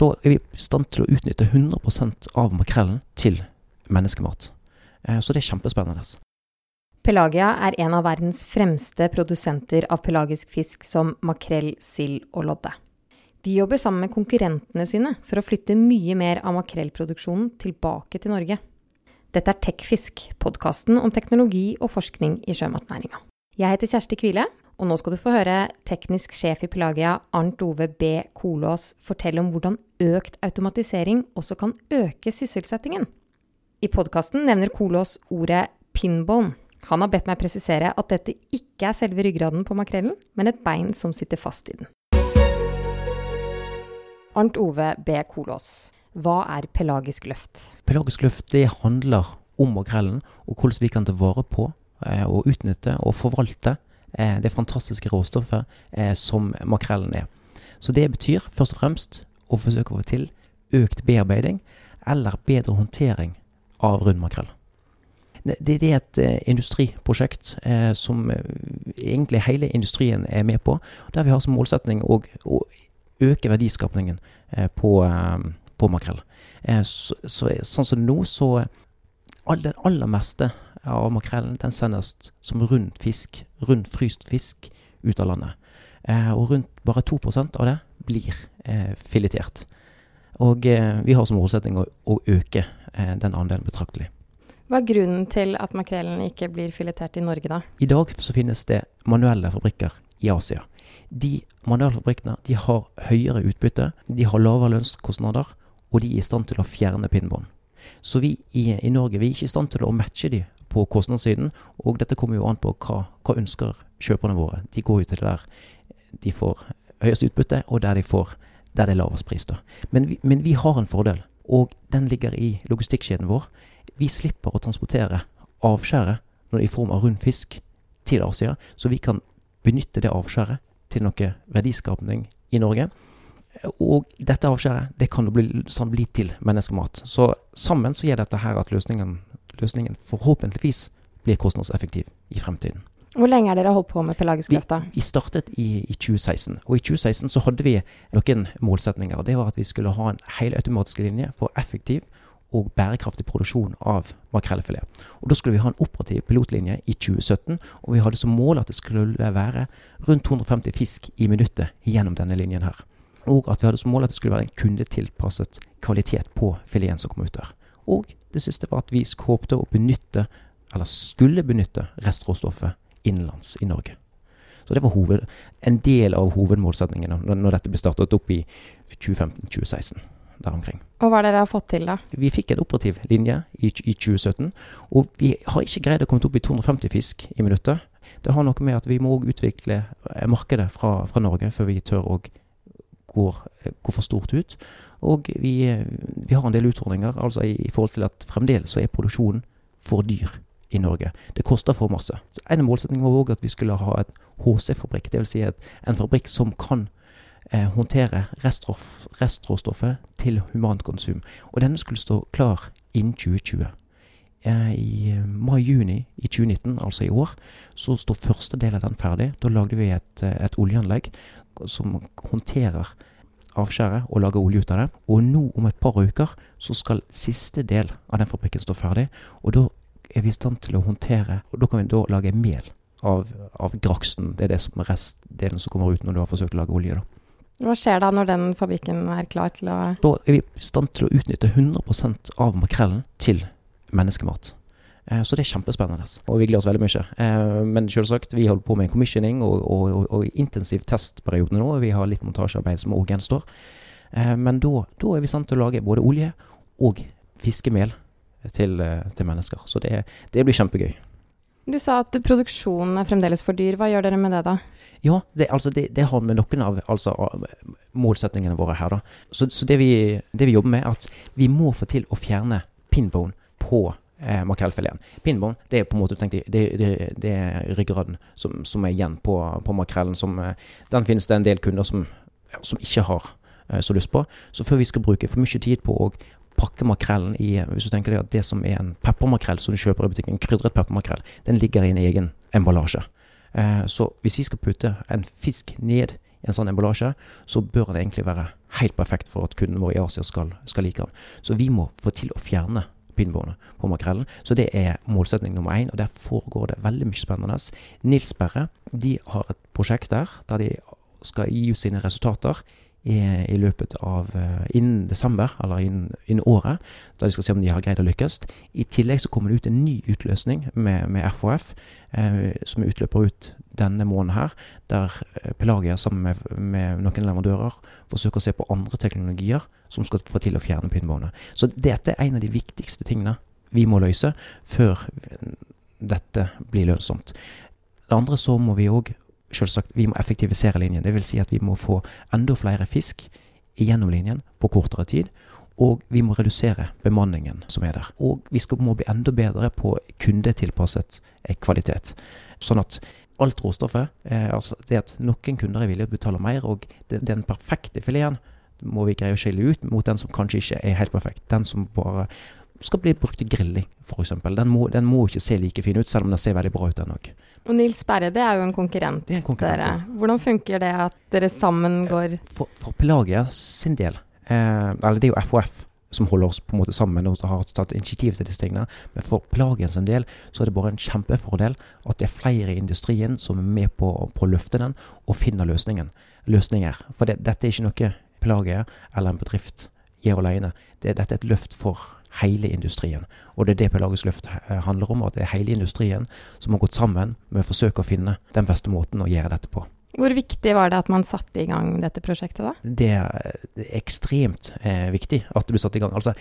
Da er vi i stand til å utnytte 100% av makrellen til menneskemat. Eh, så det er kjempespennende. Pelagia er en av verdens fremste produsenter av pelagisk fisk som makrell, sild og lodde. De jobber sammen med konkurrentene sine for å flytte mye mer av makrellproduksjonen tilbake til Norge. Dette er Tekfisk, podkasten om teknologi og forskning i sjømatnæringa. Jeg heter Kjersti Kvile, og nå skal du få høre teknisk sjef i Pelagia, Arnt Ove B. Kolås, fortelle om hvordan økt automatisering også kan øke sysselsettingen. I podkasten nevner Kolås ordet pinbone. Han har bedt meg presisere at dette ikke er selve ryggraden på makrellen, men et bein som sitter fast i den. Arnt Ove B. Kolås, hva er pelagisk løft? Pelagisk løft det handler om makrellen, og hvordan vi kan ta vare på eh, og utnytte og forvalte eh, det fantastiske råstoffet eh, som makrellen er. Så det betyr først og fremst å forsøke å få til økt bearbeiding eller bedre håndtering av rund makrell. Det, er et eh, industriprosjekt eh, som eh, egentlig hele industrien er med på. Der vi har som målsetning å, øke verdiskapningen på, på, makrell. Så, så, sånn som nå, så all, Den aller meste av makrellen den sendes som rund fisk, rund fryst fisk, ut av landet. og rundt bare 2% av det blir filetert. Og vi har som målsetting å, å øke den andelen betraktelig. Hva er grunnen til at makrellen ikke blir filetert i Norge, da? I dag så finnes det manuelle fabrikker i Asia. De manuelle fabrikkene de har høyere utbytte, de har lavere lønnskostnader, og de er i stand til å fjerne pinnbånd. Så vi i, i, Norge vi er ikke i stand til å matche de på kostnadssiden, og dette kommer jo an på hva, hva ønsker kjøperne våre. De går jo til der de får høyest utbytte, og der de får der det er lavest pris. da. Men vi, men vi har en fordel, og den ligger i logistikkjeden vår. Vi slipper å transportere avskjæret i form av rund fisk til Asia, så vi kan benytte det avskjæret til noe verdiskapning i Norge. Og dette avskjæret det kan bli, sånn bli til menneskemat. Så sammen så gjør dette her at løsningen, løsningen forhåpentligvis blir kostnadseffektiv i fremtiden. Hvor lenge har dere holdt på med pelagisk løft? Vi, vi startet i, i, 2016. Og i 2016 så hadde vi noen målsetninger. Og Det var at vi skulle ha en helautomatisk linje for effektiv og bærekraftig produksjon av makrellfilet. Og Da skulle vi ha en operativ pilotlinje i 2017, og vi hadde som mål at det skulle være rundt 250 fisk i minuttet gjennom denne linjen her. Og at vi hadde som mål at det skulle være en kundetilpasset kvalitet på fileten som kom ut der. Og det siste var at vi håpte å benytte, eller skulle benytte, restråstoffet innenlands i Norge. Så det var hoved, en del av hovedmålsettingene når dette ble startet opp i 2015-2016 der omkring. Og hva er det dere har fått til, da? Vi fikk en operativ linje i, i 2017. Og vi har ikke greid å komme opp i 250 fisk i minuttet. Det har noe med at vi må utvikle eh, markedet fra, fra Norge før vi tør å gå, eh, gå for stort ut. Og vi, eh, vi, har en del utfordringer altså i, i forhold til at fremdeles så er produksjonen for dyr i Norge. Det koster for masse. Så en av målsettingene var òg at vi skulle ha et HC-fabrikk, dvs. Si en fabrikk som kan eh, håndtere restråstoffet til humant konsum. Og denne skulle stå klar innen 2020. Eh, I mai-juni i 2019, altså i år, så står første del av den ferdig. Da lagde vi et, eh, et oljeanlegg som håndterer avskjæret og lager olje ut av det. Og nå om et par uker så skal siste del av den fabrikken stå ferdig. Og da er vi i stand til å håndtere Og da kan vi da lage mel av, av graksen. Det er det som er restdelen som kommer ut når du har forsøkt å lage olje. da. Hva skjer da når den fabrikken er klar til å Da er vi i stand til å utnytte 100% av makrellen til menneskemat. Eh, så det er kjempespennende. Og vi gleder oss veldig mye. Eh, men selvsagt, vi holder på med commissioning og, og, og, og intensiv testperiode nå. Vi har litt montasjearbeid som òg gjenstår. Eh, men da, da, er vi i stand til å lage både olje og fiskemel til, til mennesker. Så det, det blir kjempegøy. Du sa at produksjonen er fremdeles for dyr. Hva gjør dere med det, da? Ja, det, altså det, det har med noen av altså, målsettingene våre her. da. Så, så det, vi, det, vi, jobber med, er at vi må få til å fjerne pinbone på eh, makrellfileten. Pinbone det er på en måte tenkt, det, det, det er ryggraden som, som, er igjen på, på makrellen. Som, eh, den finnes det en del kunder som, som ikke har eh, så lyst på. Så før vi skal bruke for mye tid på å pakke makrellen i Hvis du tenker deg at det som er en peppermakrell som du kjøper i butikken, en krydret peppermakrell, den ligger i en egen emballasje. Eh, så hvis vi skal putte en fisk ned i en sånn emballasje, så bør det egentlig være helt perfekt for at kunden vår i Asia skal, skal like den. Så vi må få til å fjerne pinnbåndet på makrellen. Så det er målsetning nummer én, og der foregår det veldig mye spennende. Nils Berre de har et prosjekt der der de skal gi ut sine resultater i, i løpet av uh, innen desember, eller innen, innen, året, da de skal se om de har greid å lykkes. I tillegg så kommer det ut en ny utløsning med, med FHF, eh, som utløper ut denne måneden her, der uh, Pelagia sammen med, med, noen leverandører forsøker å se på andre teknologier som skal få til å fjerne pinnbåndet. Så dette er en av de viktigste tingene vi må løse før dette blir lønnsomt. Det andre så må vi òg selvsagt, vi må effektivisere linjen. Dvs. Si at vi må få enda flere fisk gjennom linjen på kortere tid. Og vi må redusere bemanningen som er der. Og vi skal, må bli enda bedre på kundetilpasset eh, kvalitet. Sånn at alt råstoffet eh, altså Det at noen kunder er villige til å betale mer, og det, den perfekte fileten må vi greie å skille ut mot den som kanskje ikke er helt perfekt. Den som bare skal bli brukt til grilling, f.eks. Den, må, den må ikke se like fin ut, selv om den ser veldig bra ut, den òg. Og Nils Berre, det er jo en konkurrent. Det er en konkurrent dere. Hvordan funker det at dere sammen går For, for Pelagia sin del, eh, eller det er jo FHF som holder oss på en måte sammen og har tatt initiativ til disse tingene. Men for Pelagiens sin del så er det bare en kjempefordel at det er flere i industrien som er med på, på å løfte den og finner løsningen, løsninger. For det, dette er ikke noe Pelagia eller en bedrift gjør alene. Det, dette er et løft for hele industrien. Og det er det Pelagisk løft handler om, at det er hele industrien som har gått sammen med å forsøke å finne den beste måten å gjøre dette på. Hvor viktig var det at man satte i gang dette prosjektet, da? Det er ekstremt eh, viktig at det ble satt i gang. Altså,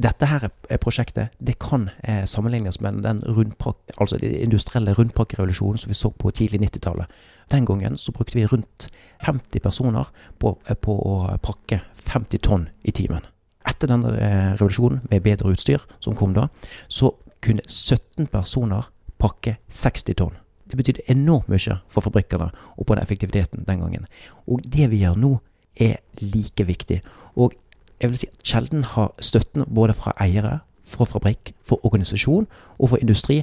dette her prosjektet det kan eh, sammenlignes med den altså den industrielle rundpakkerevolusjonen som vi så på tidlig 90-tallet. Den gangen så brukte vi rundt 50 personer på, eh, på å pakke 50 tonn i timen. Etter denne eh, revolusjonen, med bedre utstyr som kom da, så kunne 17 personer pakke 60 tonn. Det betydde enormt mye for fabrikkene og på den effektiviteten den gangen. Og det vi gjør nå, er like viktig. Og jeg vil si at sjelden har støtten både fra eiere, fra fabrikk, for organisasjon og for industri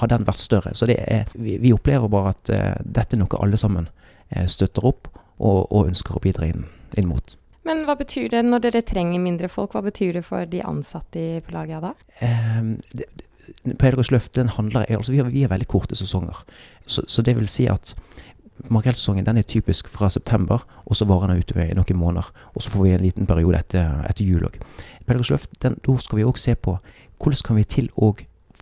har den vært større. Så er, vi, opplever bare at uh, dette er noe alle sammen uh, støtter opp og, og, ønsker å bidra inn, inn mot. Men hva betyr det når dere trenger mindre folk? Hva betyr det for de ansatte i Pelagia da? Um, det, løft den handler, altså vi, har, vi har veldig korte sesonger. Så, så, det vil si at makrellsesongen er typisk fra september, og så varer den utover i noen måneder. Og så får vi en liten periode etter, etter jul òg. Pederos løft, den, da skal vi òg se på hvordan kan vi til å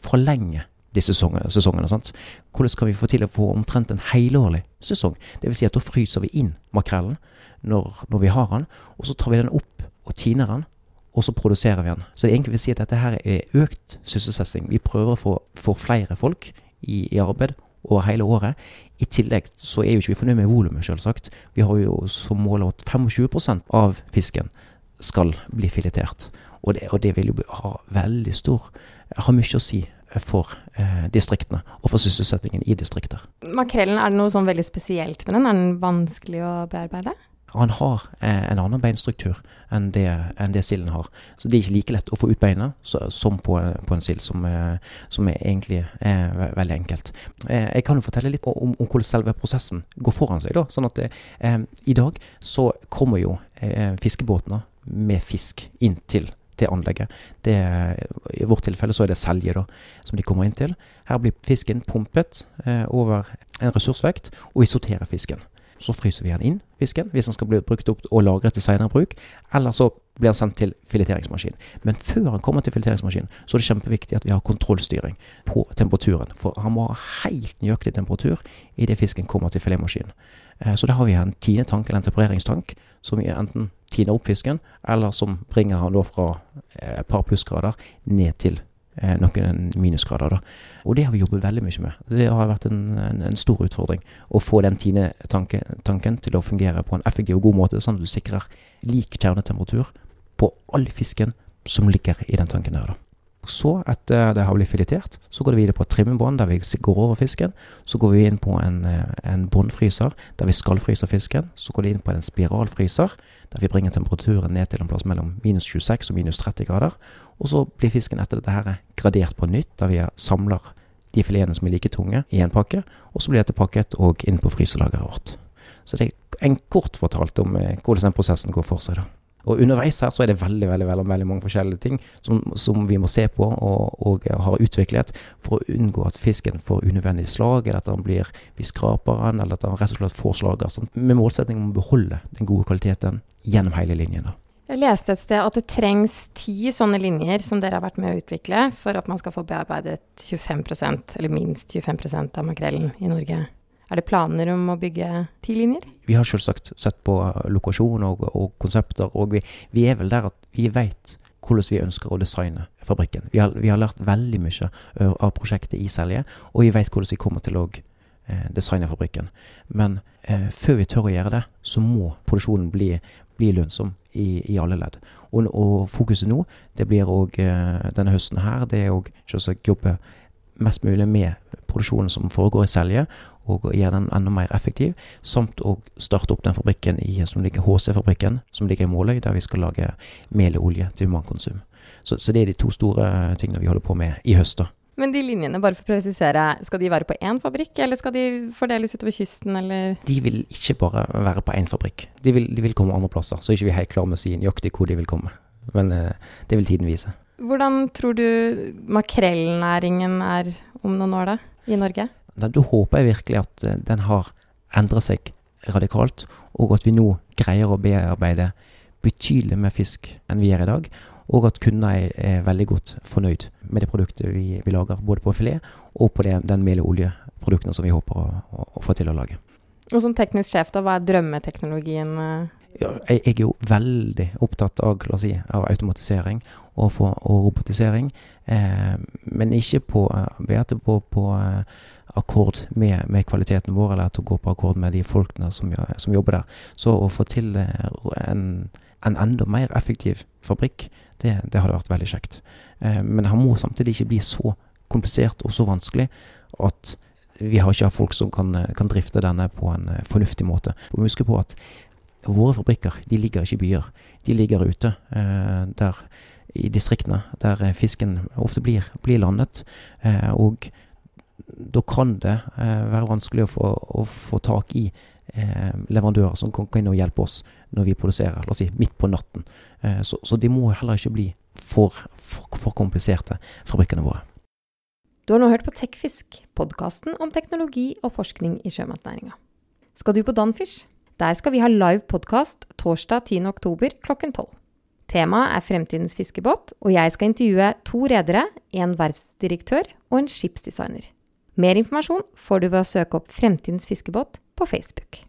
forlenge disse sesongene. Sant? Hvordan kan vi få til å få omtrent en helårlig sesong? Vil si at da fryser vi inn makrellen når, når, vi har den, og så tar vi den opp og tiner den, og så produserer vi den. Så det egentlig vil si at dette her er økt sysselsetting. Vi prøver å få, få flere folk i, i, arbeid over hele året. I tillegg så er jo ikke vi fornøyd med volumet, selvsagt. Vi har jo som mål at 25 av fisken skal bli filetert. Og det, og det vil jo ha veldig stor Ha mye å si for eh, distriktene, og for sysselsettingen i distrikter. Makrellen, er det noe sånn veldig spesielt med den? Er den vanskelig å bearbeide? Han har eh, en annen beinstruktur enn det, enn det silden har. Så det er ikke like lett å få ut beina som på, på, en sild, som, eh, som, egentlig er ve veldig enkelt. Eh, jeg kan jo fortelle litt om, om, hvordan selve prosessen går foran seg. da, sånn at eh, I dag så kommer jo eh, fiskebåtene med fisk inn til til anlegget. Det, I vårt tilfelle så er det selje da, som de kommer inn til. Her blir fisken pumpet eh, over en ressursvekt, og vi sorterer fisken. Så fryser vi den inn, fisken, hvis den skal bli brukt opp og lagret til senere bruk. Eller så blir den sendt til fileteringsmaskin. Men før den kommer til fileteringsmaskin, så er det kjempeviktig at vi har kontrollstyring på temperaturen. For han må ha helt nøyaktig temperatur idet fisken kommer til filetmaskinen. Eh, så da har vi en tinetank eller en tempereringstank som vi enten tiner opp fisken, eller som bringer han da fra eh, et par plussgrader ned til noen minusgrader. da. Og det har vi jobbet veldig mye med. Det har vært en, en, en stor utfordring å få den tinetanken til å fungere på en effektiv og god måte, sånn at du sikrer lik kjernetemperatur på all fisken som ligger i den tanken her. da. Så, etter det har blitt filetert, så går det videre på et trimmebånd der vi går over fisken. Så går vi inn på en, eh, en båndfryser der vi skallfryser fisken. Så går det inn på en spiralfryser der vi bringer temperaturen ned til en plass mellom minus 26 og minus 30 grader. Og så blir fisken etter dette her gradert på nytt, der vi samler de filetene som er like tunge, i en pakke. Og så blir dette pakket og inn på fryselageret vårt. Så det er en kort fortalt om eh, hvordan den prosessen går for seg. da. Og underveis her så er det veldig veldig, veldig, veldig mange forskjellige ting som, som vi må se på og, og har utviklet for å unngå at fisken får unødvendig slag, eller at den blir, vi skraper den, eller at den rett og slett får slager. Sånn, med målsetting om å beholde den gode kvaliteten gjennom hele linjen. da. Jeg leste et sted at det trengs ti sånne linjer som dere har vært med å utvikle for at man skal få bearbeidet 25% eller minst 25 av makrellen i Norge. Er det planer om å bygge ti linjer? Vi har selvsagt sett på lokasjon og, og konsepter, og vi, vi, er vel der at vi vet hvordan vi ønsker å designe fabrikken. Vi har, vi har lært veldig mye av prosjektet i Selje, og vi vet hvordan vi kommer til å eh, designe fabrikken. Men eh, før vi tør å gjøre det, så må produksjonen bli, bli lønnsom i, i, alle ledd. Og, og, fokuset nå, det blir òg eh, denne høsten her, det er òg selvsagt jobbe mest mulig med produksjonen som foregår i Selje, og gjøre den enda mer effektiv. Samt å starte opp den fabrikken i, som ligger HC-fabrikken, som ligger i Måløy, der vi skal lage mel og olje til humankonsum. Så, så, det er de to store tingene vi holder på med i høst. da. Men de linjene, bare for å presisere, skal de være på én fabrikk, eller skal de fordeles utover kysten, eller? De vil ikke bare være på én fabrikk. De vil, de vil komme andre plasser. Så er ikke vi helt klare med å si nøyaktig hvor de vil komme. Men eh, det vil tiden vise. Hvordan tror du makrellnæringen er om noen år, da, i Norge? Da, da håper jeg virkelig at eh, den har endret seg radikalt, og at vi nå greier å bearbeide betydelig mer fisk enn vi gjør i dag og at kunder er, er, veldig godt fornøyd med det produktet vi, vi lager, både på filet og på det, den mel- og oljeproduktene som vi håper å, å, å, få til å lage. Og Som teknisk sjef, da, hva er drømmeteknologien? Eh? Jeg, er jo veldig opptatt av, si, av automatisering og, for, og robotisering, eh, men ikke på, uh, på, på uh, akkord med, med, kvaliteten vår, eller at å gå på akkord med de folkene som, som jobber der. Så å få til uh, en, en enda mer effektiv fabrikk det, det hadde vært veldig kjekt. Eh, men han må samtidig ikke bli så komplisert og så vanskelig at vi har ikke folk som kan, kan drifte denne på en fornuftig måte. Vi må huske på at våre fabrikker de ligger ikke i byer. De ligger ute eh, der i distriktene, der fisken ofte blir, blir landet. Eh, og da kan det være vanskelig å få, å få tak i eh, leverandører som kan kan hjelpe oss når vi produserer, la oss si midt på natten. Eh, så, så, de må heller ikke bli for, for, for kompliserte, fabrikkene våre. Du har nå hørt på Tekfisk, podkasten om teknologi og forskning i sjømatnæringa. Skal du på Danfish? Der skal vi ha live podkast torsdag 10.10 klokken 12. Temaet er fremtidens fiskebåt, og jeg skal intervjue to redere, en verftsdirektør og en skipsdesigner. Mer informasjon får du ved å søke opp Fremtidens fiskebåt på Facebook.